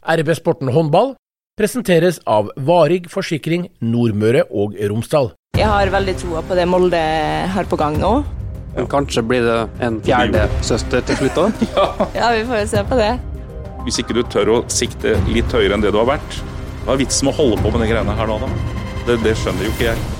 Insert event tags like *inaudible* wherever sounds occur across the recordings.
RB Sporten håndball presenteres av Varig forsikring Nordmøre og Romsdal. Jeg har veldig troa på det Molde har på gang nå. Men kanskje blir det en fjerde søster til slutt òg? *laughs* Ja, vi får jo se på det. Hvis ikke du tør å sikte litt høyere enn det du har vært, hva er vitsen med å holde på med de greiene her nå, da? Det, det skjønner jo ikke jeg.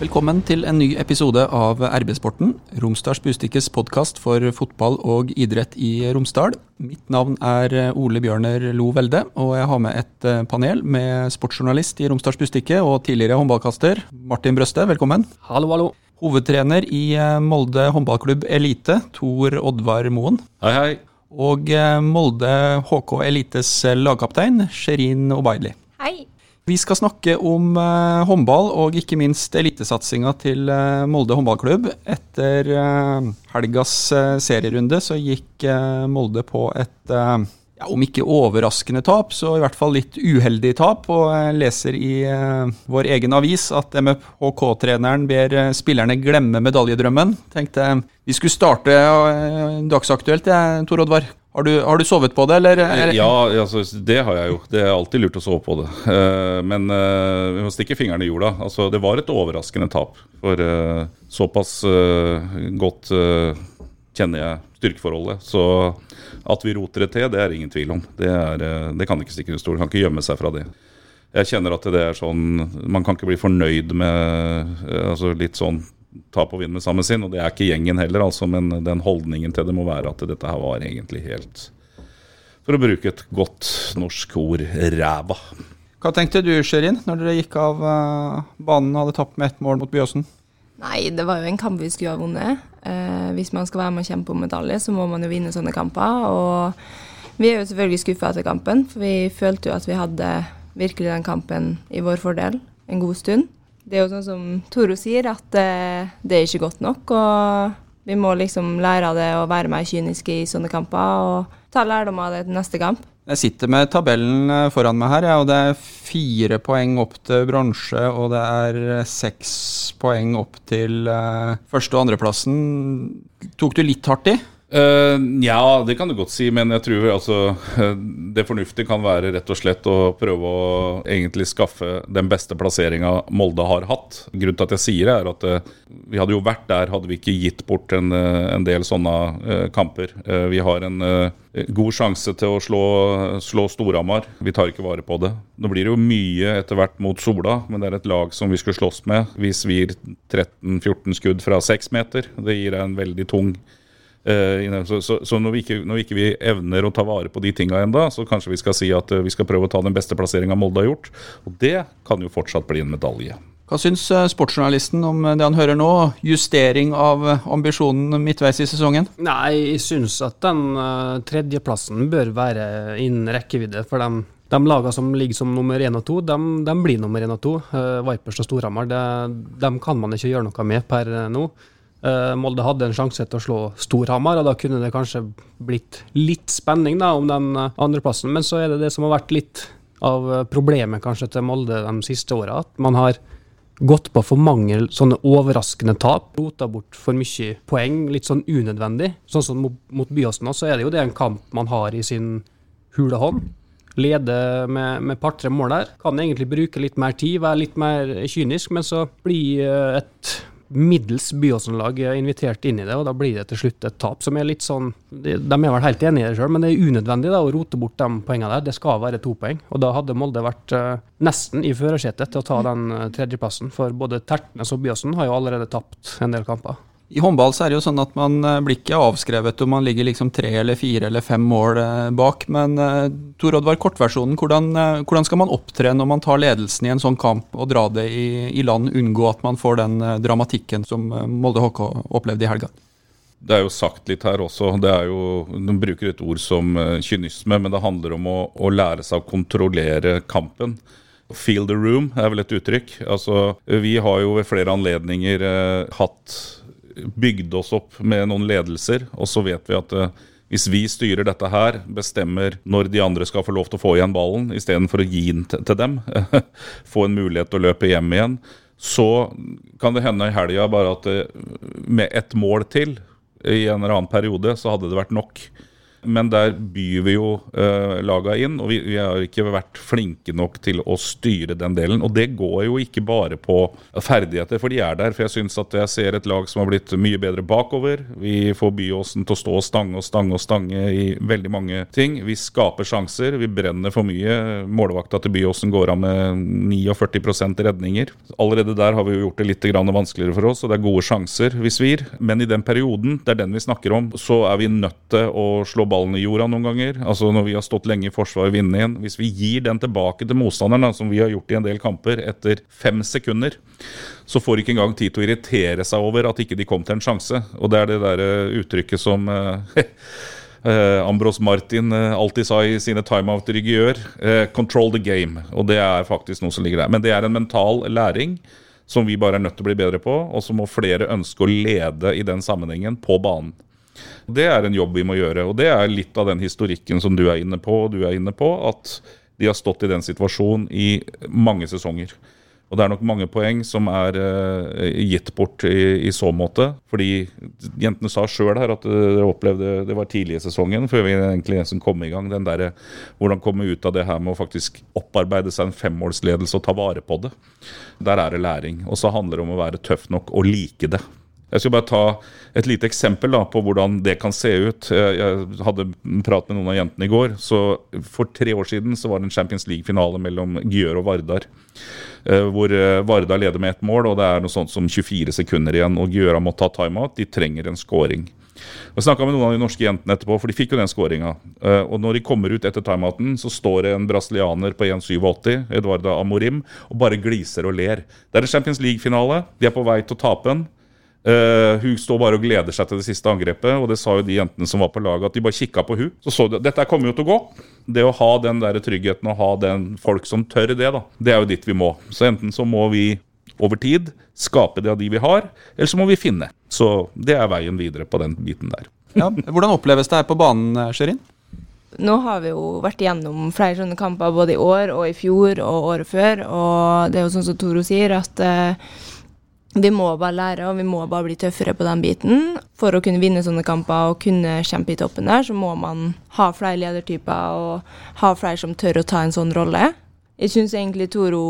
Velkommen til en ny episode av RB-sporten, Romsdals Bustikkes podkast for fotball og idrett i Romsdal. Mitt navn er Ole Bjørner Lo Velde, og jeg har med et eh, panel med sportsjournalist i Romsdals Bustikke og tidligere håndballkaster Martin Brøste. Velkommen. Hallo, hallo. Hovedtrener i eh, Molde håndballklubb Elite, Tor Oddvar Moen. Hei, hei. Og eh, Molde HK Elites lagkaptein, Sherin Obaidli. Hei. Vi skal snakke om eh, håndball og ikke minst elitesatsinga til eh, Molde håndballklubb. Etter eh, helgas eh, serierunde så gikk eh, Molde på et eh, ja, om ikke overraskende tap, så i hvert fall litt uheldig tap. Og jeg leser i vår egen avis at MFHK-treneren ber spillerne glemme medaljedrømmen. Tenkte vi skulle starte dagsaktuelt, jeg, Tor Oddvar. Har du, har du sovet på det, eller? er- Ja, altså, det har jeg jo. Det er alltid lurt å sove på det. Eh, Men eh, vi må stikke fingrene i jorda. Altså, det var et overraskende tap. For eh, såpass godt kjenner jeg styrkeforholdet. Så at vi roter det til, det er ingen tvil om. Det, er, det kan ikke stikke under stol. Kan ikke gjemme seg fra det. Jeg kjenner at det er sånn Man kan ikke bli fornøyd med altså litt sånn tap og vinne med samme sinn. Og det er ikke gjengen heller, altså, men den holdningen til det må være at dette her var egentlig helt For å bruke et godt norsk ord ræva. Hva tenkte du, Sherin, når dere gikk av eh, banen og hadde tapt med ett mål mot Byåsen? Nei, det var jo en kamp vi skulle ha vunnet. Eh, hvis man skal være med og kjempe om medalje, så må man jo vinne sånne kamper. Og vi er jo selvfølgelig skuffa etter kampen, for vi følte jo at vi hadde virkelig den kampen i vår fordel en god stund. Det er jo sånn som Toro sier, at eh, det er ikke godt nok. Og vi må liksom lære av det og være mer kyniske i sånne kamper og ta lærdom av det til neste kamp. Jeg sitter med tabellen eh, foran meg her, ja, og det er fire poeng opp til bronse, og det er eh, seks poeng opp til eh, første- og andreplassen. Tok du litt hardt i? Eh, ja, det kan du godt si, men jeg tror altså *laughs* det fornuftige kan være rett og slett å prøve å egentlig skaffe den beste plasseringa Molde har hatt. Grunnen til at jeg sier det, er at uh, vi hadde jo vært der hadde vi ikke gitt bort en, eh, en del sånne uh, kamper. Vi har en god sjanse til å slå, slå Storhamar. Vi tar ikke vare på det. Nå blir det jo mye etter hvert mot Sola, men det er et lag som vi skulle slåss med. Vi svir 13-14 skudd fra seks meter. Det gir deg en veldig tung. Så, så, så når vi ikke, når vi ikke vi evner å ta vare på de tinga enda, så kanskje vi skal si at eh, vi skal prøve å ta den beste plasseringa Molde har gjort. Og det kan jo fortsatt bli en medalje. Hva syns eh, sportsjournalisten om det han hører nå? Justering av eh, ambisjonen midtveis i sesongen? Nei, jeg syns at den eh, tredjeplassen bør være innen rekkevidde for dem. De lagene som ligger som nummer én og to, de, de blir nummer én og to. Uh, Vipers og Storhamar, det- dem kan man ikke gjøre noe med per eh, nå. Eh, Molde hadde en sjanse til å slå Storhamar, og da kunne det kanskje blitt litt spenning da, om den uh, andreplassen. Men så er det det som har vært litt av eh, problemet kanskje til Molde de siste åra, at man har gått på for mange sånne overraskende tap. Rota bort for mye poeng, litt sånn unødvendig. Sånn som mot, mot Byåsen nå, så er det jo det en kamp man har i sin hule hånd. Lede med, med par-tre mål der. Kan egentlig bruke litt mer tid, være litt mer kynisk, men så blir eh, et middels Byåsen-lag invitert inn i det, og da blir det til slutt et tap som er litt sånn De, er vel helt enig i det sjøl, men det er unødvendig da, å rote bort de poengene der. Det skal være to poeng, og da hadde Molde vært uh, nesten i førersetet til å ta den eh, tredjeplassen, for både Tertnes og Byåsen har jo allerede tapt en del kamper. I håndball så er det jo sånn at man eh, blir ikke avskrevet om man ligger liksom tre eller fire eller fem mål eh, bak. Men eh, Tor Oddvar, kortversjonen. Hvordan, hvordan skal man opptre når man tar ledelsen i en sånn kamp og dra det i, i land? Unngå at man får den dramatikken som Molde HK opplevde i helga? Det er jo sagt litt her også. det er jo, De bruker et ord som kynisme, men det handler om å, å lære seg å kontrollere kampen. Feel the room er vel et uttrykk. Altså, Vi har jo ved flere anledninger eh, hatt bygd oss opp med noen ledelser, og så vet vi at eh, hvis vi styrer dette her, bestemmer når de andre skal få lov til å få igjen ballen, istedenfor å gi den til dem, *laughs* få en mulighet til å løpe hjem igjen, så kan det hende i helga bare at eh, med ett mål til i en eller annen periode, så hadde det vært nok. Men der byr vi jo eh, laga inn, og vi, vi, har ikke vært flinke nok til å styre den delen. Og det går jo ikke bare på ferdigheter, for de er der. For jeg syns at jeg ser et lag som har blitt mye bedre bakover. Vi får Byåsen til å stå og stange og stange og stange i veldig mange ting. Vi skaper sjanser. Vi brenner for mye. Målvakta til Byåsen går av med 49% redninger. Allerede der har vi jo gjort det litt vanskeligere for oss, og det er gode sjanser vi svir. Men i den perioden, det er den vi snakker om, så er vi nødt til å slå ballen i jorda noen ganger. Altså Når vi har stått lenge i forsvar og vunnet igjen. Hvis vi gir den tilbake til motstanderen, som vi har gjort i en del kamper, etter fem sekunder, så får ikke engang tid til å irritere seg over at ikke de kom til en sjanse. Og det er det der uttrykket som uh, *laughs* Ambros Martin uh, alltid sa i sine timeouter i Gjør. Uh, 'Control the game'. Og det er faktisk noe som ligger der. Men det er en mental læring som vi bare er nødt til å bli bedre på, og så må flere ønske å lede i den sammenhengen på banen. Det er en jobb vi må gjøre, og det er litt av den historikken som du er inne på, og du er inne på, at de har stått i den situasjonen i mange sesonger. Og det er nok mange poeng som er uh, gitt bort i, i, så måte. Fordi jentene sa sjøl her at dere opplevde det var tidlig i sesongen, før vi egentlig nesten kom i gang. Den derre Hvordan komme ut av det her med å faktisk opparbeide seg en femårsledelse og ta vare på det. Der er det læring. Og så handler det om å være tøff nok og like det. Jeg skal bare ta et lite eksempel da, på hvordan det kan se ut. Jeg hadde prat med noen av jentene i går. så For tre år siden så var det en Champions League-finale mellom Gjør og Vardar. Eh, hvor eh, Vardar leder med ett mål, og det er noe sånt som 24 sekunder igjen. og Gjøra må ta timeout. De trenger en scoring. Jeg snakka med noen av de norske jentene etterpå, for de fikk jo den skåringa. Eh, og når de kommer ut etter timeouten, så står det en brasilianer på 1,87, Eduarda Amorim, og bare gliser og ler. Det er en Champions League-finale. De er på vei til å tape den. Uh, hun står bare og gleder seg til det siste angrepet, og det sa jo de jentene som var på laget, at de bare kikka på hun. Så så de, dette kommer jo til å gå. Det å ha den der tryggheten og ha den folk som tør det, da, det er jo dit vi må. Så enten så må vi over tid skape det av de vi har, eller så må vi finne. Så det er veien videre på den biten der. Ja, hvordan oppleves det her på banen, Sherin? Nå har vi jo vært igjennom flere sånne kamper både i år og i fjor og året før, og det er jo sånn som Toro sier, at uh, vi må bare lære, og vi må bare bli tøffere på den biten. For å kunne vinne sånne kamper og kunne kjempe i toppen der, så må man ha flere ledertyper og ha flere som tør å ta en sånn rolle. Jeg syns egentlig Toro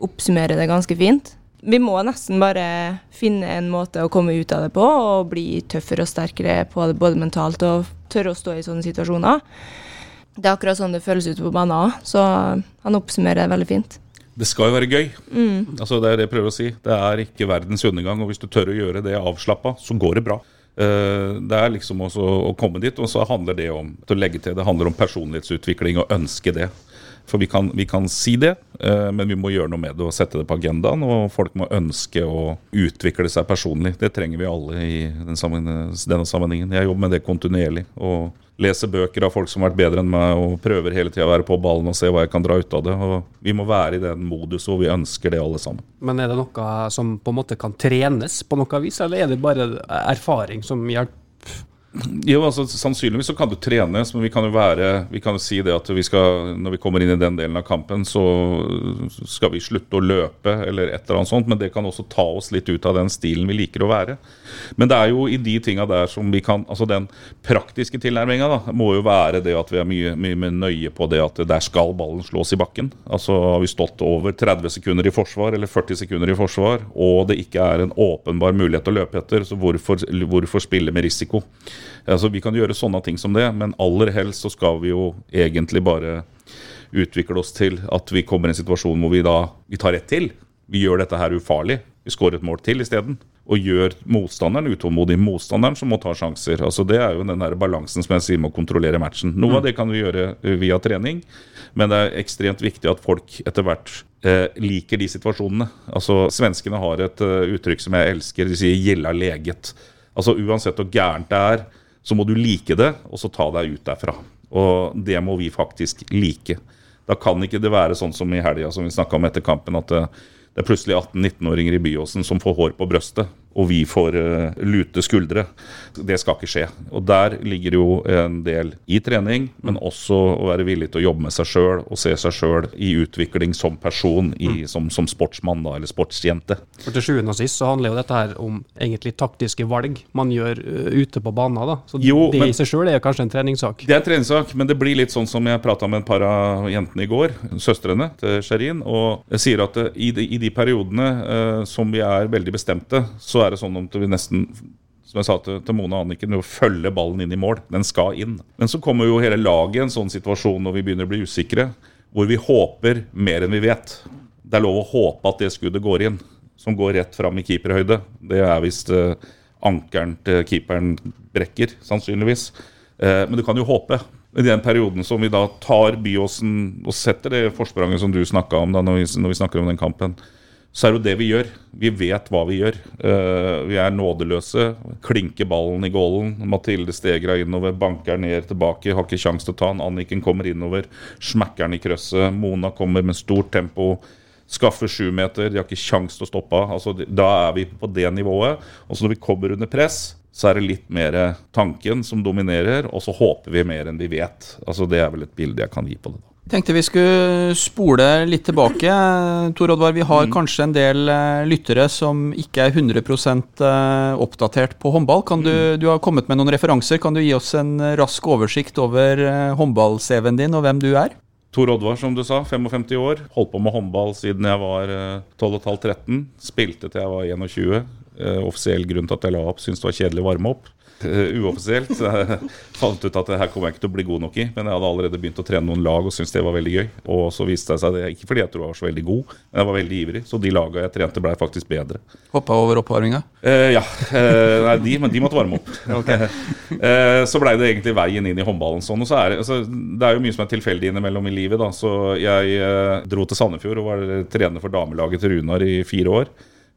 oppsummerer det ganske fint. Vi må nesten bare finne en måte å komme ut av det på, og bli tøffere og sterkere på det både mentalt og tørre å stå i sånne situasjoner. Det er akkurat sånn det føles ute på banen òg, så han oppsummerer det veldig fint. Det skal jo være gøy. Mm. Altså Det er det jeg prøver å si. Det er ikke verdens undergang. Og hvis du tør å gjøre det avslappa, så går det bra. Uh, det er liksom også å komme dit, og så handler det om å legge til. Det handler om personlighetsutvikling og ønske det. For vi kan, vi kan si det, uh, men vi må gjøre noe med det og sette det på agendaen. Og folk må ønske å utvikle seg personlig. Det trenger vi alle i denne sammenhengen. Jeg jobber med det kontinuerlig. og leser bøker av folk som har vært bedre enn meg, og prøver hele tida å være på ballen og se hva jeg kan dra ut av det. Og vi må være i den modus hvor vi ønsker det, alle sammen. Men er det noe som på en måte kan trenes på noe vis, eller er det bare erfaring som hjelper? Jo, altså Sannsynligvis så kan du trenes, men vi kan jo være Vi kan jo si det at vi skal, når vi kommer inn i den delen av kampen, så skal vi slutte å løpe eller et eller annet sånt. Men det kan også ta oss litt ut av den stilen vi liker å være. Men det er jo i de tinga der som vi kan Altså den praktiske tilnærminga må jo være det at vi er mye, mye, nøye på det at der skal ballen slås i bakken. Altså har vi stått over 30 sekunder i forsvar eller 40 sekunder i forsvar, og det ikke er en åpenbar mulighet å løpe etter, så hvorfor, hvorfor spille med risiko? Altså Vi kan gjøre sånne ting som det, men aller helst så skal vi jo egentlig bare utvikle oss til at vi kommer i en situasjon hvor vi da vi tar rett til. Vi gjør dette her ufarlig. Vi skårer et mål til isteden og gjør motstanderen utålmodig. Motstanderen som må ta sjanser. Altså Det er jo den der balansen som jeg sier med å kontrollere matchen. Noe av mm. det kan vi gjøre eh, via trening, men det er ekstremt viktig at folk etter hvert eh, liker de situasjonene. Altså Svenskene har et uh, uttrykk som jeg elsker. De sier 'gilla leget'. Altså Uansett hvor gærent det er, så må du like det, og så ta deg ut derfra. Og det må vi faktisk like. Da kan ikke det være sånn som i helga, som vi snakka om etter kampen, at det, det er plutselig 18-19-åringer i Byåsen som får hår på brøstet. Og vi får uh, lute skuldre. Det skal ikke skje. Og Der ligger jo en del i trening, men også å være villig til å jobbe med seg sjøl og se seg sjøl i utvikling som person, i, mm. som, som, sportsmann da, eller sportsjente. For Til sjuende og sist så handler jo dette her om egentlig taktiske valg man gjør uh, ute på banen. da. Så jo, Det men, i seg sjøl er kanskje en treningssak? Det er en treningssak, men det blir litt sånn som jeg prata med et par av jentene i går, søstrene til Sherin, og jeg sier at uh, i, de, i de periodene som vi er veldig bestemte, så er det sånn at vi nesten som jeg sa til, til Mona og Anniken, å følge ballen inn i mål. Den skal inn. Men så kommer jo hele laget i en sånn situasjon når vi begynner å bli usikre, hvor vi håper mer enn vi vet. Det er lov å håpe at det skuddet går inn, som går rett fram i keeperhøyde. Det er hvis uh, ankelen til keeperen brekker, sannsynligvis. Uh, men du kan jo håpe. I den perioden som vi da tar Byåsen og setter det forspranget som du snakka om da når vi, når vi snakker om den kampen, så er det jo det vi gjør. Vi vet hva vi gjør. Uh, vi er nådeløse. Klinker ballen i gålen. Mathilde Stegra innover, banker ned tilbake. Har ikke kjangs til å ta den. Anniken kommer innover, smekker den i krøsset. Mona kommer med stort tempo. Skaffer sju meter. De har ikke kjangs til å stoppe. Altså, da er vi på det nivået. Og så når vi kommer under press, så er det litt mer tanken som dominerer, og så håper vi mer enn vi vet. Altså, det er vel et bilde jeg kan gi på det. Tenkte vi skulle spole litt tilbake. Tor Oddvar, vi har mm. kanskje en del uh, lyttere som ikke er 100 uh, eh, oppdatert på håndball. Kan du, mm. du, har kommet med noen referanser. Kan du gi oss en rask oversikt over håndball-CV-en din og hvem du er? Tor Oddvar, som du sa, 55 år. Holdt på med håndball siden jeg var 12,5-13. Spilte til jeg var 21. offisiell grunn til at jeg la opp, syntes det var kjedelig å varme opp. Uh, uoffisielt. Jeg fant ut at det her kommer jeg ikke til å bli god nok i. Men jeg hadde allerede begynt å trene noen lag og syntes det var veldig gøy. Og så viste det seg det ikke fordi jeg tror jeg var så veldig god, men jeg var veldig ivrig. Så de laga jeg trente, blei faktisk bedre. Hoppa over oppvarminga? Eh, ja. Eh, nei, de, men de måtte varme opp. *laughs* okay. *laughs* så blei det egentlig veien inn i håndballen sånn. Og så er det, altså, det er jo mye som er tilfeldig innimellom i livet, da. Så jeg dro til Sandefjord og var trener for damelaget til Runar i fire år.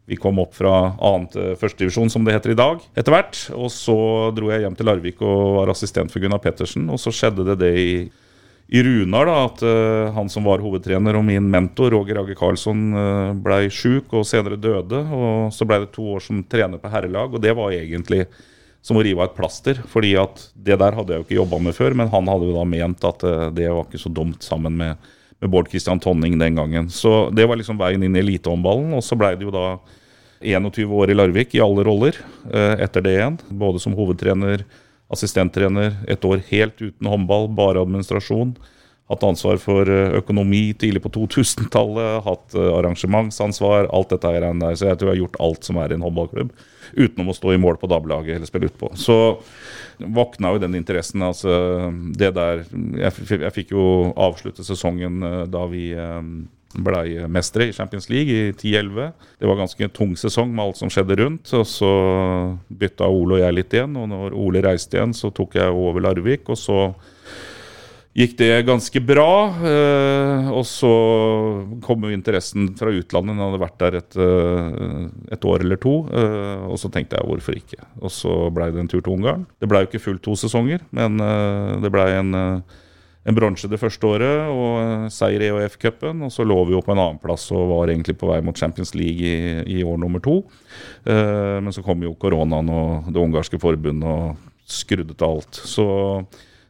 Vi kom opp fra annet til førstedivisjon, som det heter i dag, etter hvert. Og så dro jeg hjem til Larvik og var assistent for Gunnar Pettersen. Og så skjedde det det i, i Runar, da, at uh, han som var hovedtrener og min mentor, Roger Age Karlsson, uh, blei sjuk og senere døde. Og så blei det to år som trener på herrelag, og det var egentlig som å rive av et plaster. fordi at det der hadde jeg jo ikke jobba med før, men han hadde jo da ment at uh, det var ikke så dumt sammen med med Bård Christian Tonning den gangen. Så det var liksom veien inn i elitehåndballen. Og så blei det jo da 21 år i Larvik i alle roller eh, etter det igjen. Både som hovedtrener, assistenttrener, et år helt uten håndball, bare administrasjon. Hatt ansvar for eh, økonomi tidlig på 2000-tallet, hatt eh, arrangementsansvar, alt dette her. Så jeg tror jeg har gjort alt som er i en håndballklubb utenom å stå i mål på DAB-laget eller spille utpå. Så våkna jo den interessen. altså det der, Jeg, jeg fikk jo avslutte sesongen eh, da vi blei mestere i Champions League i 10-11. Det var ganske tung sesong med alt som skjedde rundt. og Så bytta Ole og jeg litt igjen. og når Ole reiste igjen, så tok jeg over Larvik. og så gikk det ganske bra. Eh, og så kom jo interessen fra utlandet. Den hadde vært der et, eh, et, år eller to. Eh, og så tenkte jeg hvorfor ikke. Og så blei det en tur til Ungarn. Det blei jo ikke fullt to sesonger, men det blei en, en bronse det første året og seier i EOF-cupen. Og så lå vi jo på en annenplass og var egentlig på vei mot Champions League i, i år nummer to. men så kom jo koronaen og det ungarske forbundet og skrudde til alt. Så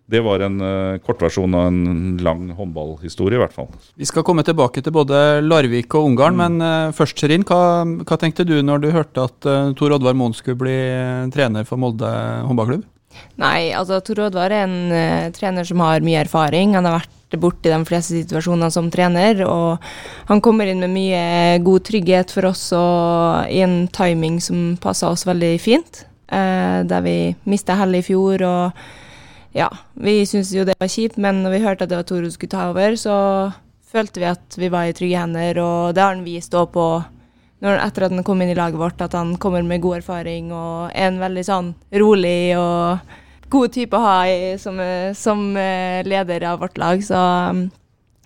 det var en uh, kortversjon av en lang håndballhistorie, i hvert fall. Vi skal komme tilbake til både Larvik og Ungarn, mm. men uh, først, Serin. hva, hva, tenkte du når du hørte at uh, Tor Oddvar Moen skulle bli trener for Molde håndballklubb? Nei, altså Tor Oddvar er en uh, trener som har mye erfaring. Han har vært borti de fleste situasjonene som trener, og han kommer inn med mye god trygghet for oss og i en timing som passer oss veldig fint. der vi mista hellet i fjor. og ja, vi syntes jo det var kjipt, men når vi hørte at det var Toro som skulle ta over, så følte vi at vi var i trygge hender, og det har han vist òg på når, etter at han kom inn i laget vårt, at han kommer med god erfaring og er en veldig sånn rolig og god type å ha som, som, eh, leder av vårt lag. Så um,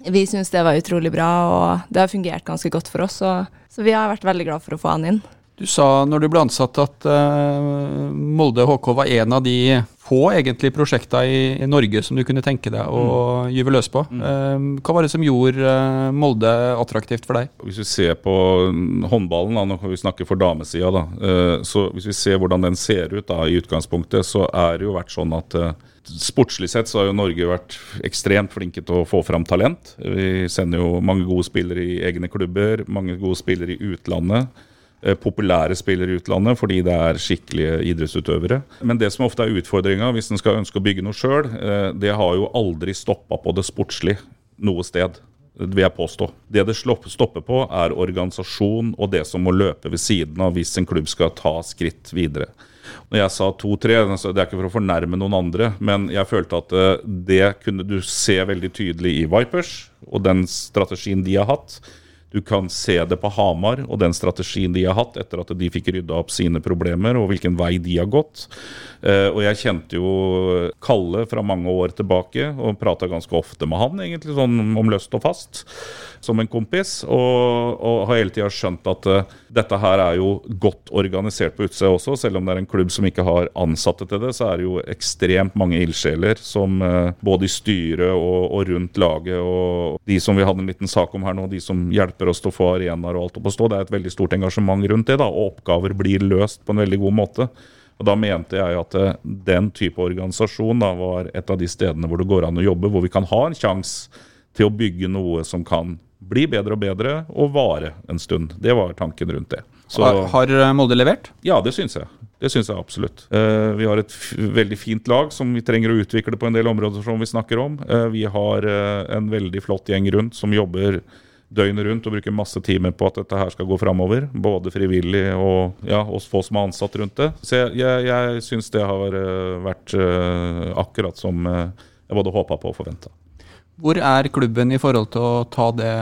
vi syns det var utrolig bra, og det har fungert ganske godt for oss. Så, så vi har vært veldig glad for å få han inn. Du sa når du ble ansatt at uh, Molde HK var en av de få egentlig prosjekta i, i, Norge som du kunne tenke deg å mm. gyve løs på. Mm. Uh, hva var det som gjorde uh, Molde attraktivt for deg? Hvis vi ser på håndballen, da, nå kan vi snakke for damesida, da, så hvis vi ser hvordan den ser ut da, i utgangspunktet, så er det jo vært sånn at Sportslig sett så har jo Norge vært ekstremt flinke til å få fram talent. Vi sender jo mange gode spillere i egne klubber, mange gode spillere i utlandet. Eh, populære spillere i utlandet fordi det er skikkelige idrettsutøvere. Men det som ofte er utfordringa hvis en skal ønske å bygge noe sjøl, eh, det har jo aldri stoppa på det sportslige noe sted. vil jeg påstå. Det det stopper på, er organisasjon og det som må løpe ved siden av hvis en klubb skal ta skritt videre. Når jeg sa to-tre, det er ikke for å fornærme noen andre, men jeg følte at eh, det kunne du se veldig tydelig i Vipers og den strategien de har hatt. Du kan se det på Hamar og den strategien de har hatt etter at de fikk rydda opp sine problemer, og hvilken vei de har gått. Uh, og jeg kjente jo Kalle fra mange år tilbake, og prata ganske ofte med han, egentlig sånn om løst og fast, som en kompis. Og, og har hele tida skjønt at uh, dette her er jo godt organisert på utsida også, selv om det er en klubb som ikke har ansatte til det, så er det jo ekstremt mange ildsjeler som uh, både i styret og, og rundt laget, og de som vi hadde en liten sak om her nå, de som hjelper oss til å få arenaer og alt opp å stå. Det er et veldig stort engasjement rundt det, da, og oppgaver blir løst på en veldig god måte. Og Da mente jeg at eh, den type organisasjon da, var et av de stedene hvor det går an å jobbe, hvor vi kan ha en sjanse til å bygge noe som kan bli bedre og bedre og vare en stund. Det var tanken rundt det. Så, har har Molde levert? Ja, det syns jeg. Det syns jeg absolutt. Uh, vi har et veldig fint lag som vi trenger å utvikle på en del områder som vi snakker om. Uh, vi har uh, en veldig flott gjeng rundt som jobber døgnet rundt og bruker masse timer på at dette her skal gå framover. Både frivillig og ja, oss få som er ansatt rundt det. Så jeg, jeg, jeg syns det har eh, vært akkurat som jeg både håpa på og forventa. Hvor er klubben i forhold til å ta det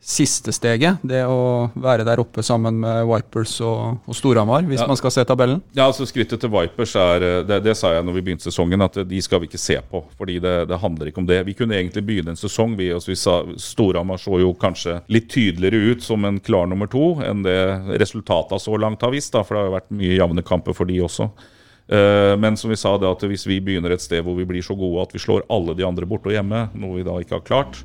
siste steget, det å være der oppe sammen med Vipers og, og Storhamar, hvis ja. man skal se tabellen? Ja, altså Skrittet til Vipers er eh, det, det, sa jeg når vi begynte sesongen, at de skal vi ikke se på. fordi det, det handler ikke om det. Vi kunne egentlig begynne en sesong. Vi, vi sa Storhamar så jo kanskje litt tydeligere ut som en klar nummer to enn det resultatene så langt har vist. Da, for det har jo vært mye jevne kamper for de også. Uh, men som vi sa, det at hvis vi begynner et sted hvor vi blir så gode at vi slår alle de andre borte og hjemme, noe vi da ikke har klart,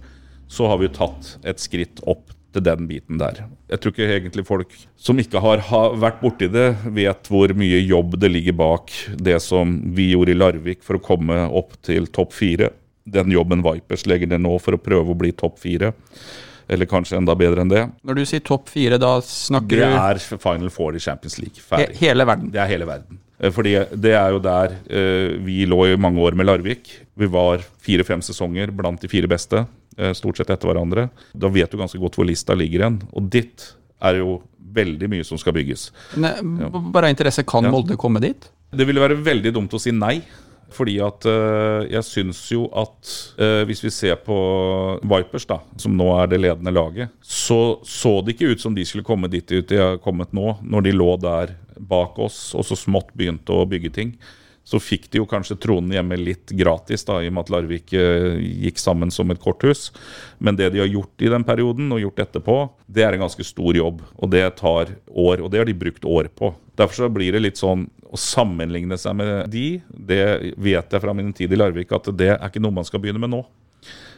så har vi jo tatt et skritt opp til den biten der. Jeg tror ikke egentlig folk som ikke har, har vært borti det, vet hvor mye jobb det ligger bak det som vi gjorde i Larvik for å komme opp til topp fire. Den jobben Vipers legger ned nå for å prøve å bli topp fire. Eller kanskje enda bedre enn det. Når du sier topp fire, da snakker du Det er Final Four i Champions League. Ferdig. He hele verden? Det er hele verden. Eh, fordi det er jo der uh, vi lå i mange år med Larvik. Vi var fire-fem sesonger blant de fire beste. Eh, stort sett etter hverandre. Da vet du ganske godt hvor lista ligger igjen. Og ditt er jo veldig mye som skal bygges. Ne, bare av interesse, kan ja. Molde komme dit? Det ville være veldig dumt å si nei. Fordi at øh, jeg syns jo at øh, hvis vi ser på Vipers, da, som nå er det ledende laget, så så det ikke ut som de skulle komme dit de har kommet nå, når de lå der bak oss og så smått begynte å bygge ting så fikk de jo kanskje tronen hjemme litt gratis, da, i og med at Larvik eh, gikk sammen som et korthus. Men det de har gjort i den perioden, og gjort etterpå, det er en ganske stor jobb. Og det tar år, og det har de brukt år på. Derfor så blir det litt sånn å sammenligne seg med de, det vet jeg fra min tid i Larvik at det er ikke noe man skal begynne med nå.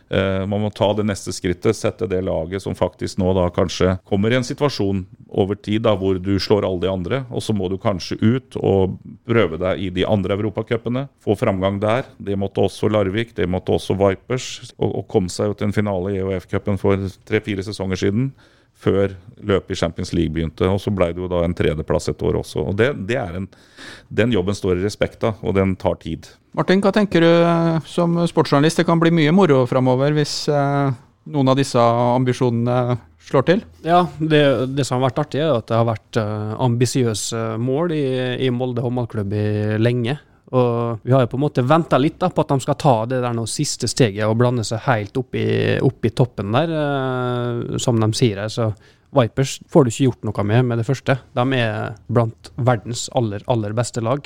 Eh, man må ta det neste skrittet, sette det laget som faktisk nå da kanskje kommer i en situasjon over tid da hvor du slår alle de andre, og så må du kanskje ut og prøve deg i de andre europacupene. Få framgang der. Det måtte også Larvik, det måtte også Vipers. Og, og kom seg jo til en finale i EOF-cupen for tre-fire sesonger siden før løpet i Champions League begynte. Og så ble det jo da en tredjeplass et år også. Og det, det er en, Den jobben står i respekt av, og den tar tid. Martin, hva tenker du eh, som sportsjournalist? Det kan bli mye moro framover hvis eh, noen av disse ambisjonene slår til? Ja, det, det, som har vært artig, er at det har vært uh, ambisiøse mål i, i Molde håndballklubb lenge. Og vi har jo på en måte venta litt da, på at de skal ta det der noe siste steget og blande seg helt opp i, opp i toppen der, uh, som de sier her. Så Vipers får du ikke gjort noe med med det første. De er blant verdens aller, aller beste lag.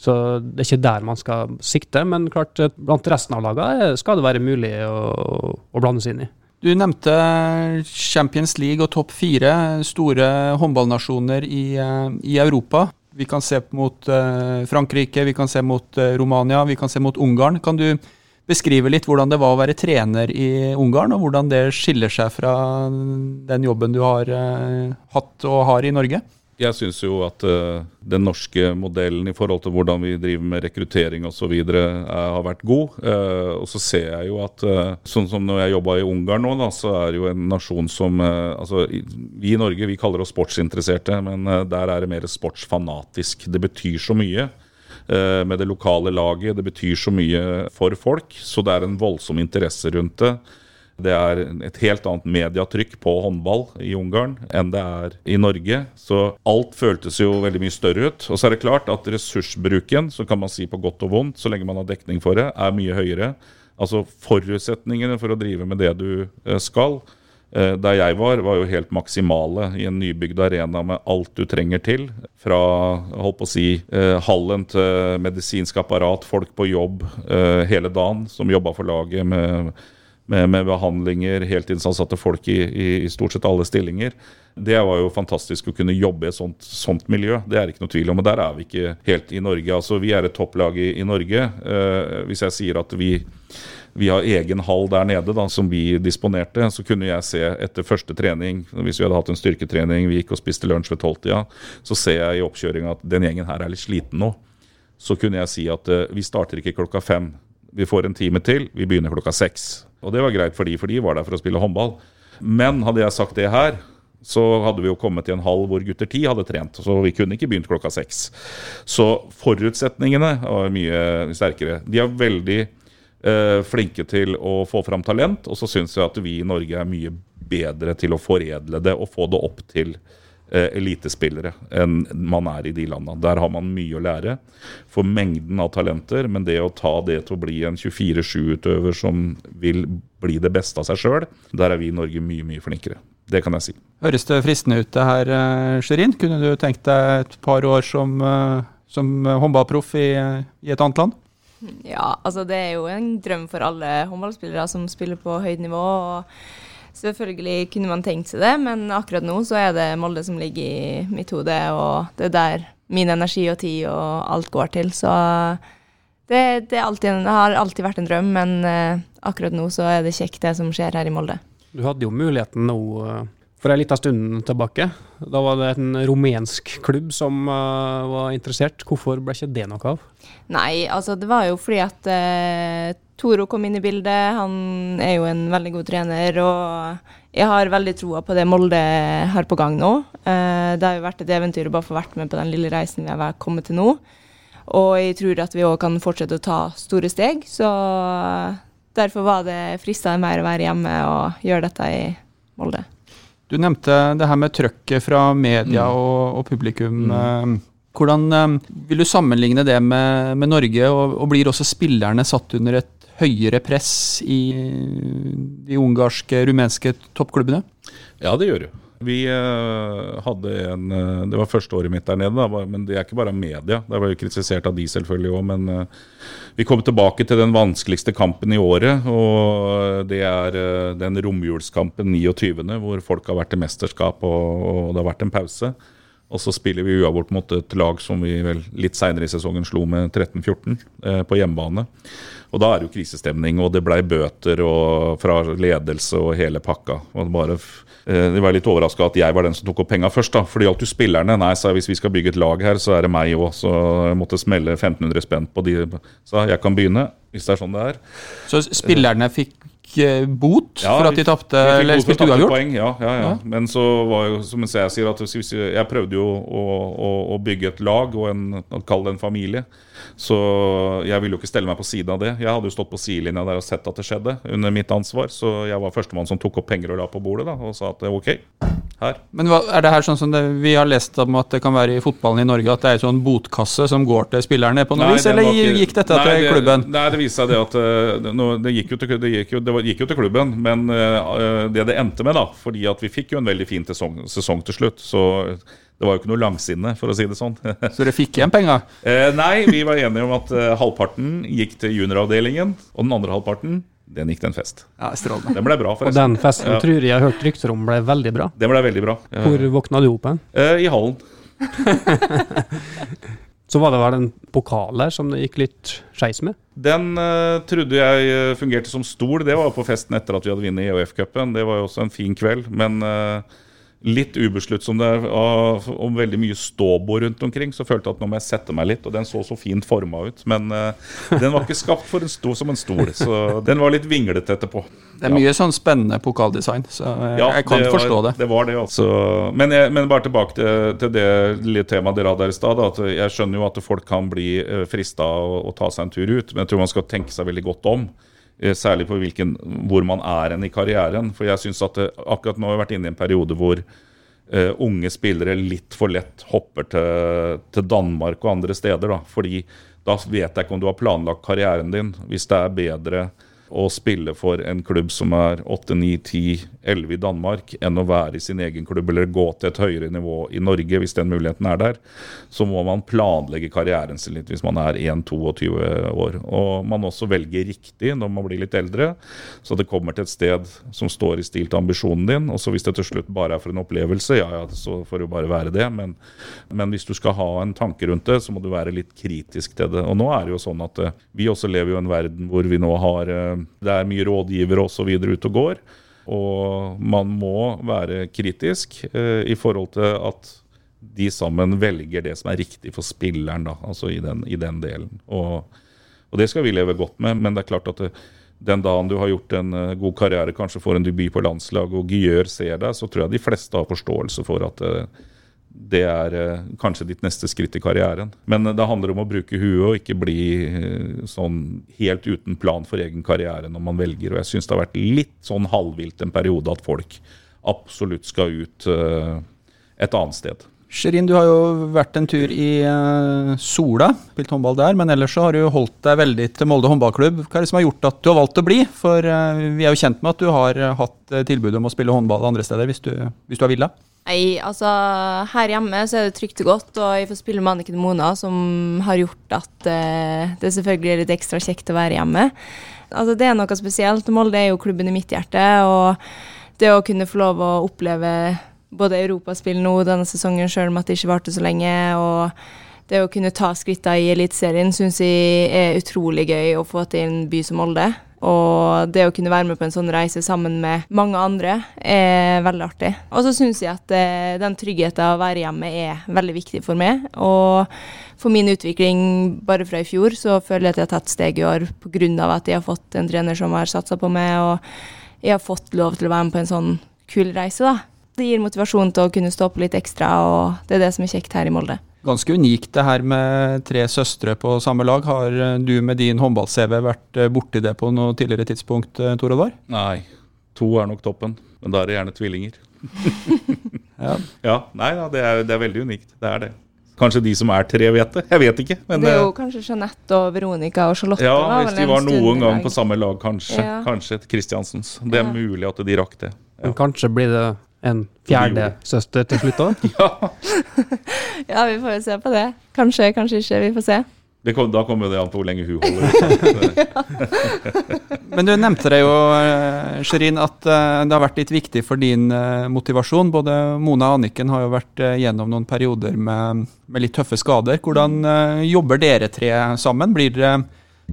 Så det er ikke der man skal sikte, men klart blant resten av lagene skal det være mulig å, å blande seg inn i. Du nevnte Champions League og topp fire, store håndballnasjoner i, eh, i, Europa. Vi kan se mot uh, Frankrike, vi kan se mot uh, Romania, vi kan se mot Ungarn. Kan du beskrive litt hvordan det var å være trener i Ungarn, og hvordan det skiller seg fra den jobben du har uh, hatt og har i Norge? Jeg syns jo at uh, den norske modellen i forhold til hvordan vi driver med rekruttering osv. Uh, har vært god. Uh, og så ser jeg jo at uh, sånn som når jeg jobba i Ungarn nå, da, så er det jo en nasjon som altså, Vi i Norge vi kaller oss sportsinteresserte, men der er det mer sportsfanatisk. Det betyr så mye med det lokale laget. Det betyr så mye for folk, så det er en voldsom interesse rundt det. Det er et helt annet mediatrykk på håndball i Ungarn enn det er i Norge. Så alt føltes jo veldig mye større ut. Og så er det klart at ressursbruken, så kan man si på godt og vondt, så lenge man har dekning for det, er mye høyere. Altså forutsetningene for å drive med det du eh, skal. Eh, der jeg var, var jo helt maksimale i en nybygd arena med alt du trenger til. Fra holdt på å si, eh, hallen til medisinsk apparat, folk på jobb hele dagen som jobba for laget med med, med behandlinger, heltidsansatte folk i, i, i, stort sett alle stillinger. Det var jo fantastisk å kunne jobbe i et sånt, sånt, miljø. Det er ikke noe tvil om. Og der er vi ikke helt i Norge. Altså, Vi er et topplag i, i Norge. Uh, hvis jeg sier at vi, vi har egen hall der nede da, som vi disponerte, så kunne jeg se etter første trening, hvis vi hadde hatt en styrketrening, vi gikk og spiste lunsj ved tolvtida, så ser jeg i oppkjøringa at den gjengen her er litt sliten nå. Så kunne jeg si at uh, vi starter ikke klokka fem. Vi får en time til, vi begynner klokka seks. Og det var greit for de, for de var der for å spille håndball. Men hadde jeg sagt det her, så hadde vi jo kommet i en hall hvor gutter ti hadde trent. Så vi kunne ikke begynt klokka seks. Så forutsetningene var mye sterkere. De er veldig eh, flinke til å få fram talent, og så syns jeg at vi i Norge er mye bedre til å foredle det og få det opp til Eh, elitespillere enn man er i de landene. Der har man mye å lære for mengden av talenter, men det å ta det til å bli en 24-7-utøver som vil bli det beste av seg sjøl, der er vi i Norge mye, mye flinkere. Det kan jeg si. Høres det fristende ut det her, eh, Sherin? Kunne du tenkt deg et par år som, eh, som håndballproff i, i et annet land? Ja, altså det er jo en drøm for alle håndballspillere som spiller på høyt nivå. og Selvfølgelig kunne man tenkt seg det, men akkurat nå så er det Molde som ligger i mitt hode, og det er der min energi og tid og alt går til. Så det, det, alltid, det har alltid vært en drøm, men uh, akkurat nå så er det kjekt det som skjer her i Molde. Du hadde jo muligheten nå uh, for en liten stund tilbake. Da var det en rumensk klubb som uh, var interessert. Hvorfor ble ikke det noe av? Nei, altså det var jo fordi at Toro kom inn i bildet. Han er jo en veldig god trener, og jeg har veldig troa på det Molde har på gang nå. Eh, det har jo vært et eventyr å bare få vært med på den lille reisen vi har kommet til nå. Og jeg tror at vi òg kan fortsette å ta store steg, så derfor var det fristende mer å være hjemme og gjøre dette i Molde. Du nevnte det her med trøkket fra media mm. og, og, publikum. Mm. Eh, hvordan eh, vil du sammenligne det med, med Norge, og, og, blir også spillerne satt under et høyere press i de ungarske, rumenske toppklubbene? Ja, det gjør du. Vi uh, hadde en uh, Det var første året mitt der nede, da, men det er ikke bare media. Det var jo kritisert av de selvfølgelig òg, men vi kom tilbake til den vanskeligste kampen i året. Og det er den romjulskampen 29., hvor folk har vært i mesterskap og, og det har vært en pause. Og så spiller vi uavgjort mot et lag som vi vel litt seinere i sesongen slo med 13-14 eh, på hjemmebane. Og da er det jo krisestemning, og det blei bøter fra ledelse og hele pakka. Og bare, eh, var litt overraska at jeg var den som tok opp penga først. da, For det gjaldt spillerne. Nei, sa hvis vi skal bygge et lag her, så er det meg òg. Så jeg måtte smelle 1500 spenn på de. Så jeg kan begynne, hvis det er sånn det er. Så spillerne fikk bot ja, for at de tapte eller spilte uavgjort? Poeng, ja, ja, ja, Men så var jo, som jeg sier, at jeg prøvde jo å, å, å bygge et lag og en, kalle det en familie. Så jeg ville jo ikke stelle meg på siden av det. Jeg hadde jo stått på sidelinja der og sett at det skjedde under mitt ansvar. Så jeg var førstemann som tok opp penger og la på bordet da, og sa at ok, her. Men hva, er det her sånn som det, vi har lest om at det kan være i fotballen i Norge, at det er en sånn botkasse som går til spillerne på noe vis, eller ikke, gikk dette nei, til klubben? nei, det viste seg det at det, det, gikk jo til, det, gikk jo, det, gikk jo til, klubben, men uh, det det endte med, da, fordi at vi fikk jo en veldig fin sesong, sesong til slutt, så det var jo ikke noe langsinne, for å si det sånn. *laughs* Så dere fikk igjen penger? Eh, nei, vi var enige om at uh, halvparten gikk til junioravdelingen, og den andre halvparten Den gikk til en fest. Ja, Strålende. Den ble bra, forresten. Og den festen Ja. tror jeg jeg har hørt rykter om ble veldig bra. Den ble veldig bra. Hvor våkna du opp hen? Eh, I hallen. *laughs* Så var det vel en pokal der som det gikk litt skeis med? Den uh, trodde jeg eh, fungerte som stol. Det var på festen etter at vi hadde vunnet EOF-cupen. Det var jo også en fin kveld. Men eh, litt ubesluttsom det og om veldig mye ståbord rundt omkring, så følte jeg at nå må jeg sette meg litt. Og den så så fint forma ut. Men uh, den var ikke skapt for en stol som en stol. Så den var litt vinglete etterpå. Det er mye sånn spennende pokaldesign, så jeg, Ja, jeg kan var, forstå det. Det var det, altså. Men, jeg, men bare tilbake til, til det lille temaet dere hadde her i stad. at Jeg skjønner jo at folk kan bli eh, frista å, å ta seg en tur ut, men jeg tror man skal tenke seg veldig godt om. Eh, Særlig på hvilken, hvor man er hen i karrieren. For jeg synes at det, akkurat nå har vi vært inne i en periode hvor uh, unge spillere litt for lett hopper til, til Danmark og andre steder. da, fordi da vet jeg ikke om du har planlagt karrieren din. Hvis det er bedre å spille for en klubb som er 8, 9, 10, 11 i Danmark, enn å være i sin egen klubb eller gå til et høyere nivå i Norge, hvis den muligheten er der, så må man planlegge karrieren sin litt hvis man er 1-22 år. Og man også velger riktig når man blir litt eldre, så det kommer til et sted som står i stil til ambisjonen din. Og så hvis det til slutt bare er for en opplevelse, ja ja, så får det jo bare være det. Men, men hvis du skal ha en tanke rundt det, så må du være litt kritisk til det. Og nå er det jo sånn at eh, vi også lever jo i en verden hvor vi nå har eh, Det er mye rådgivere osv. ute og går. Og man må være kritisk eh, i forhold til at de sammen velger det som er riktig for spilleren, da, altså i den, i den delen. Og, og det skal vi leve godt med, men det er klart at det, den dagen du har gjort en uh, god karriere, kanskje får en debut på landslag, og Gyør ser deg, så tror jeg de fleste har forståelse for at eh, det er eh, kanskje ditt neste skritt i karrieren. Men eh, det handler om å bruke huet og ikke bli eh, sånn helt uten plan for egen karriere når man velger. Og jeg syns det har vært litt sånn halvvilt en periode at folk absolutt skal ut et annet sted. Sherin, du har jo vært en tur i Sola, spilt håndball der, men ellers så har du holdt deg veldig til Molde håndballklubb. Hva er det som har gjort at du har valgt å bli? For vi er jo kjent med at du har hatt tilbud om å spille håndball andre steder, hvis du, hvis du har villet. Nei, altså her hjemme så er det trygt og godt, og jeg får spille med Anniken Mona, som har gjort at uh, det selvfølgelig er litt ekstra kjekt å være hjemme. Altså det er noe spesielt. Molde er jo klubben i mitt hjerte, og det å kunne få lov å oppleve både europaspill nå denne sesongen, sjøl om at det ikke varte så lenge, og det å kunne ta skrittene i Eliteserien syns jeg er utrolig gøy å få til en by som Molde. Og det å kunne være med på en sånn reise sammen med mange andre er veldig artig. Og så syns jeg at eh, den tryggheten av å være hjemme er veldig viktig for meg. Og for min utvikling bare fra i fjor, så føler jeg at jeg har tatt steg i år pga. at jeg har fått en trener som har satsa på meg, og jeg har fått lov til å være med på en sånn kul reise, da. Det gir motivasjon til å kunne stå på litt ekstra, og det er det som er kjekt her i Molde. Ganske unikt det her med tre søstre på samme lag. Har eh, du med din håndball-CV vært eh, borti det på noe tidligere tidspunkt, eh, Tor Oddvar? Nei, to er nok toppen, men da er det gjerne tvillinger. *laughs* Ja. Ja, nei da, det er, det er veldig unikt. Det er det. Kanskje de som er tre, vet det. Jeg vet ikke. Men det er jo kanskje Jeanette og Veronica og Charlotte. ja, hvis de var noen gang på samme lag, kanskje. Ja. Kanskje et Kristiansens. Det er Ja. mulig at de rakk det. Men kanskje blir det en fjerde søster til slutt òg? *laughs* Ja, *laughs* Ja, vi får jo se på det. Kanskje, kanskje ikke. Vi får se. det kom, Da kommer det an på hvor lenge hun holder ut. *laughs* Men du nevnte det jo, eh, Sherin, at eh, det har vært litt viktig for din eh, motivasjon. Både Mona og Anniken har jo vært gjennom noen perioder med, med litt tøffe skader. Hvordan jobber dere tre sammen? Blir dere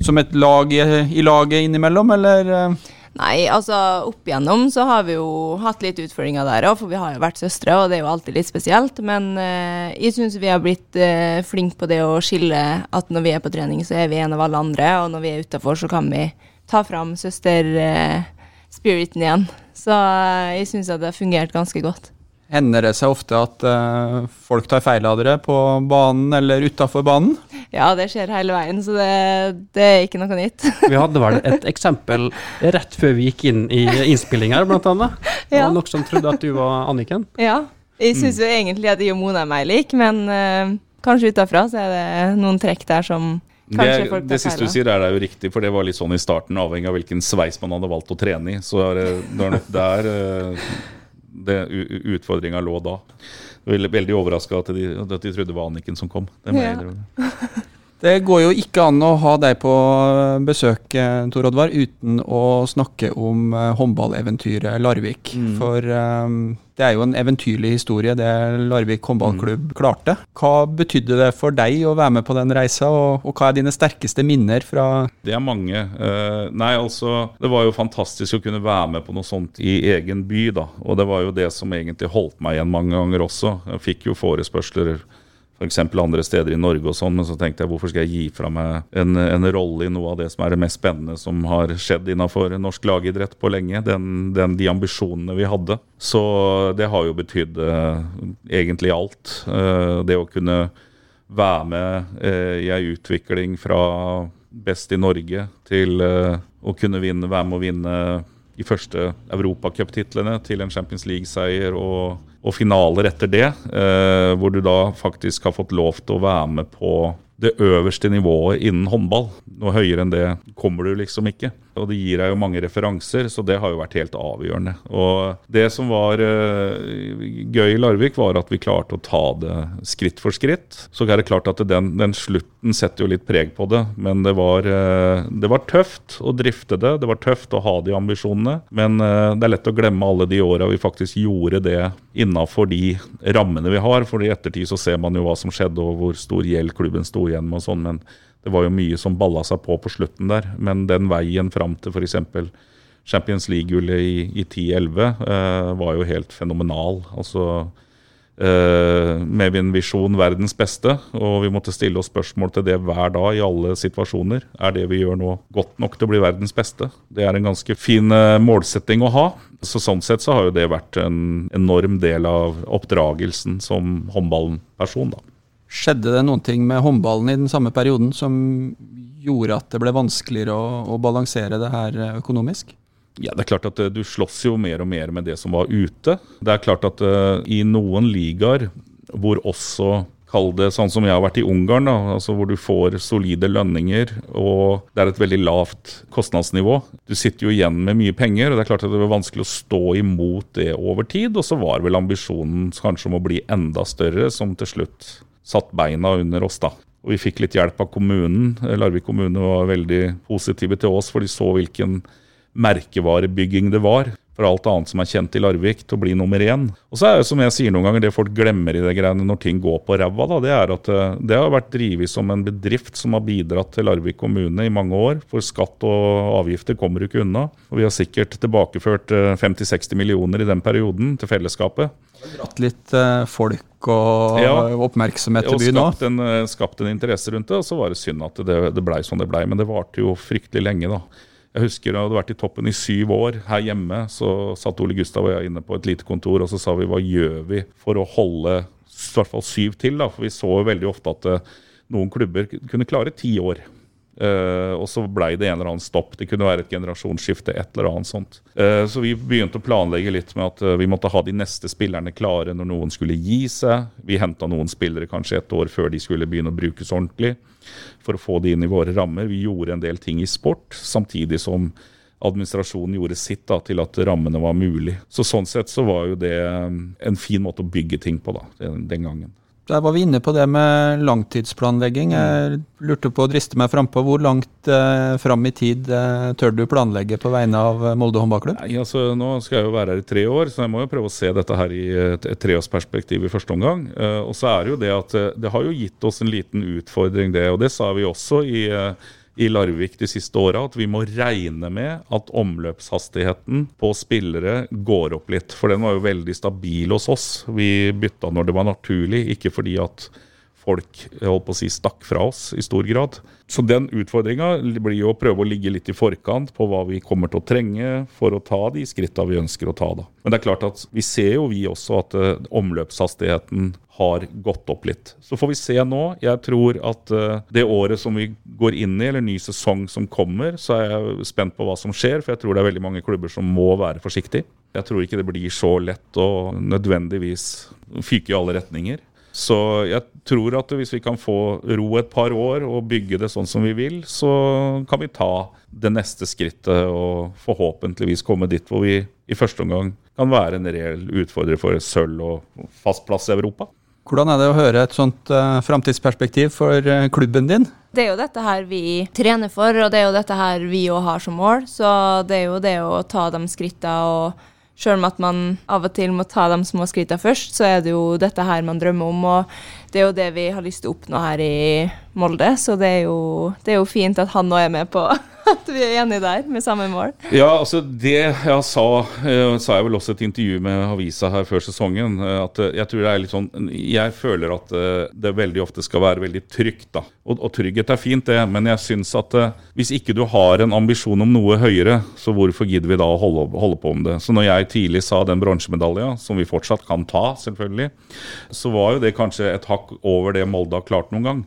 som et lag i, i laget innimellom, eller? Eh? Nei, altså opp igjennom så har vi jo hatt litt utfordringer der òg, for vi har jo vært søstre, og det er jo alltid litt spesielt. Men eh, jeg syns vi har blitt eh, flinke på det å skille at når vi er på trening, så er vi en av alle andre, og når vi er utafor, så kan vi ta fram søster-spiriten igjen. Så eh, jeg syns at det har fungert ganske godt. Hender det seg ofte at uh, folk tar feil av dere på banen eller utafor banen? Ja, det skjer hele veien, så det, det er ikke noe nytt. Vi hadde vel et eksempel rett før vi gikk inn i innspilling her, blant annet. Det Ja. var noen som trodde at du var Anniken. Ja. Jeg syns jo egentlig at jeg og Mona er meg lik, men uh, kanskje utafra så er det noen trekk der som kanskje Det, folk det siste du sier, er det jo riktig, for det var litt sånn i starten, avhengig av hvilken sveis man hadde valgt å trene i. Så er det, det er nok der eh, det utfordringa lå da. Jeg var veldig- overraska at, at de trodde det var Anniken som kom. Det Ja. *laughs* Det går jo ikke an å ha deg på besøk, eh, Tor Oddvar, uten å snakke om eh, håndballeventyret Larvik. Mm. For um, det er jo en eventyrlig historie, det Larvik håndballklubb mm. klarte. Hva betydde det for deg å være med på den reisa, og, og hva er dine sterkeste minner fra Det er mange. Uh, nei, altså Det var jo fantastisk å kunne være med på noe sånt i egen by, da. Og det var jo det som egentlig holdt meg igjen mange ganger også. Jeg fikk jo forespørsler f.eks. andre steder i Norge og sånn, men så tenkte jeg hvorfor skal jeg gi fra meg en, en rolle i noe av det som er det mest spennende som har skjedd innenfor norsk lagidrett på lenge? Den, den, de ambisjonene vi hadde. Så det har jo betydd eh, egentlig alt. Eh, det å kunne være med eh, i ei utvikling fra best i Norge til å kunne vinne, være med å vinne de første europacuptitlene til en Champions League-seier og og finaler etter det, eh, hvor du da faktisk har fått lov til å være med på det øverste nivået innen håndball. Noe høyere enn det kommer du liksom ikke. Og det gir deg jo mange referanser, så det har jo vært helt avgjørende. Og det som var uh, gøy i Larvik, var at vi klarte å ta det skritt for skritt. Så er det klart at den, den slutten setter jo litt preg på det, men det var, uh, det var, tøft å drifte det. Det var tøft å ha de ambisjonene, men det er lett å glemme alle de åra vi faktisk gjorde det innafor de rammene vi har. For i ettertid så ser man jo hva som skjedde og hvor stor gjeld klubben sto igjen med og sånn, men det var jo mye som balla seg på på slutten der. Men den veien fram til f.eks. Champions League-gullet i, i 10-11 eh, var jo helt fenomenal. Altså med en visjon verdens beste, og vi måtte stille oss spørsmål til det hver dag i alle situasjoner. Er det vi gjør nå godt nok til å bli verdens beste? Det er en ganske fin eh, målsetting å ha. Så Sånn sett så har jo det vært en enorm del av oppdragelsen som håndballperson. da. Skjedde det noen ting med håndballen i den samme perioden som gjorde at det ble vanskeligere å, å balansere det her økonomisk? Ja, det er klart at uh, Du slåss jo mer og mer med det som var ute. Det er klart at uh, i noen ligaer hvor også Kall det sånn som jeg har vært i Ungarn, da, altså hvor du får solide lønninger og det er et veldig lavt kostnadsnivå. Du sitter jo igjen med mye penger, og det er klart at det var vanskelig å stå imot det over tid. Og så var vel ambisjonen kanskje om å bli enda større, som til slutt satt beina under oss. da. Og Vi fikk litt hjelp av kommunen. Larvik kommune var veldig positive til oss, for de så hvilken merkevarebygging det var for alt annet som er kjent i Larvik, til å bli nummer én. Og så er det som jeg sier noen ganger, det folk glemmer i det greiene når ting går på ræva, det er at eh, det har vært drevet som en bedrift som har bidratt til Larvik kommune i mange år. For skatt og avgifter kommer du ikke unna. Og vi har sikkert tilbakeført 50-60 eh, millioner i den perioden til fellesskapet. Dratt litt eh, folk og ja, oppmerksomhet til byen òg? Skapt en interesse rundt det. Og så var det synd at det, det blei som det blei. Men det varte jo fryktelig lenge, da. Jeg husker jeg hadde vært i toppen i syv år. Her hjemme så satt Ole Gustav og jeg inne på et lite kontor og så sa vi hva gjør vi for å holde i hvert fall syv til? da, For vi så veldig ofte at uh, noen klubber kunne klare ti år. Uh, og så blei det en eller annen stopp. Det kunne være et generasjonsskifte. et eller annet sånt. Uh, så vi begynte å planlegge litt med at uh, vi måtte ha de neste spillerne klare når noen skulle gi seg. Vi henta noen spillere kanskje et år før de skulle begynne å brukes ordentlig for å få de inn i våre rammer. Vi gjorde en del ting i sport, samtidig som administrasjonen gjorde sitt da, til at rammene var mulig. Så Sånn sett så var jo det en fin måte å bygge ting på da, den, den gangen. Der var vi inne på det med langtidsplanlegging. Jeg lurte på å driste meg frampå. Hvor langt eh, fram i tid eh, tør du planlegge på vegne av Molde håndballklubb? Nei, altså, nå skal jeg jo være her i tre år, så jeg må jo prøve å se dette her i et, et treårsperspektiv i første omgang. Eh, og så er det jo det at eh, det har jo gitt oss en liten utfordring, det. Og det sa vi også i eh, i Larvik de siste åra at vi må regne med at omløpshastigheten på spillere går opp litt. For den var jo veldig stabil hos oss. Vi bytta når det var naturlig, ikke fordi at folk holdt på å si, stakk fra oss i stor grad. Så den utfordringa blir jo å prøve å ligge litt i forkant på hva vi kommer til å trenge for å ta de skritta vi ønsker å ta. da. Men det er klart at vi ser jo vi også at uh, omløpshastigheten har gått opp litt. Så får vi se nå. Jeg tror at uh, det året som vi går inn i, eller ny sesong som kommer, så er jeg spent på hva som skjer. For jeg tror det er veldig mange klubber som må være forsiktige. Jeg tror ikke det blir så lett å nødvendigvis fyke i alle retninger. Så jeg tror at hvis vi kan få ro et par år og bygge det sånn som vi vil, så kan vi ta det neste skrittet og forhåpentligvis komme dit hvor vi i første omgang kan være en reell utfordrer for sølv og fast plass i Europa. Hvordan er det å høre et sånt uh, framtidsperspektiv for uh, klubben din? Det er jo dette her vi trener for, og det er jo dette her vi òg har som mål. Så det er jo det å ta de skrittene og Sjøl om at man av og til må ta de små skrittene først, så er det jo dette her man drømmer om. Og det er jo det vi har lyst til å oppnå her i Molde, så det er jo, det er jo fint at han nå er med på *laughs* at vi er enige der, med samme mål. Ja, altså det jeg sa, uh, sa jeg vel også et intervju med avisa her før sesongen, uh, at uh, jeg tror det er litt sånn Jeg føler at det veldig ofte skal være veldig trygt, da. Og, og trygghet er fint, det, men jeg syns at hvis ikke du har en ambisjon om noe høyere, så hvorfor gidder vi da å holde, holde på om det? Så når jeg tidlig sa den bronsemedalja, som vi fortsatt kan ta, selvfølgelig, så var jo det kanskje et hakk over det Molde har klart noen gang.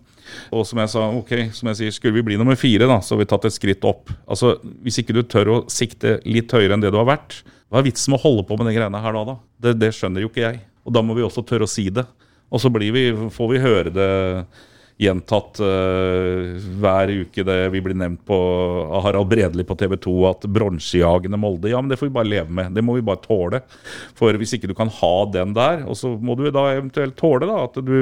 Og som jeg sa, ok, som jeg sier, skulle vi bli nummer fire, da, så har vi tatt et skritt opp. Altså, Hvis ikke du tør å sikte litt høyere enn det du har vært, hva er vitsen med å holde på med de greiene her da? da? Det, det skjønner jo ikke jeg. Og da må vi også tørre å si det. Og så vi, får vi høre det gjentatt uh, hver uke det vi blir nevnt på av Harald Bredli på TV 2 at bronsejagende Molde Ja, men det får vi bare leve med. Det må vi bare tåle. For hvis ikke du kan ha den der, og så må du da eventuelt tåle da, at du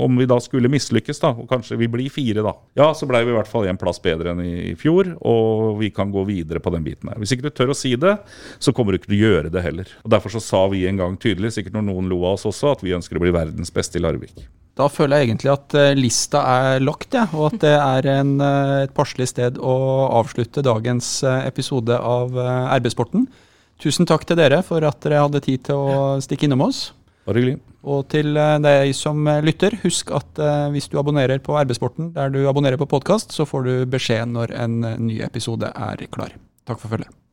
Om vi da skulle mislykkes, da, og kanskje vi blir fire, da. Ja, så blei vi i hvert fall en plass bedre enn i, i fjor, og vi kan gå videre på den biten her. Hvis ikke du tør å si det, så kommer du ikke til å gjøre det heller. Og Derfor så sa vi en gang tydelig, sikkert når noen lo av oss også, at vi ønsker å bli verdens beste i Larvik. Da føler jeg egentlig at eh, lista er lagt, ja, og at det er en, eh, et passelig sted å avslutte dagens eh, episode av RB-sporten. Tusen takk til dere for at dere hadde tid til å stikke innom oss. Bare hyggelig. Og til deg som lytter, husk at hvis du abonnerer på RB-sporten der du abonnerer på podkast, så får du beskjed når en ny episode er klar. Takk for følget.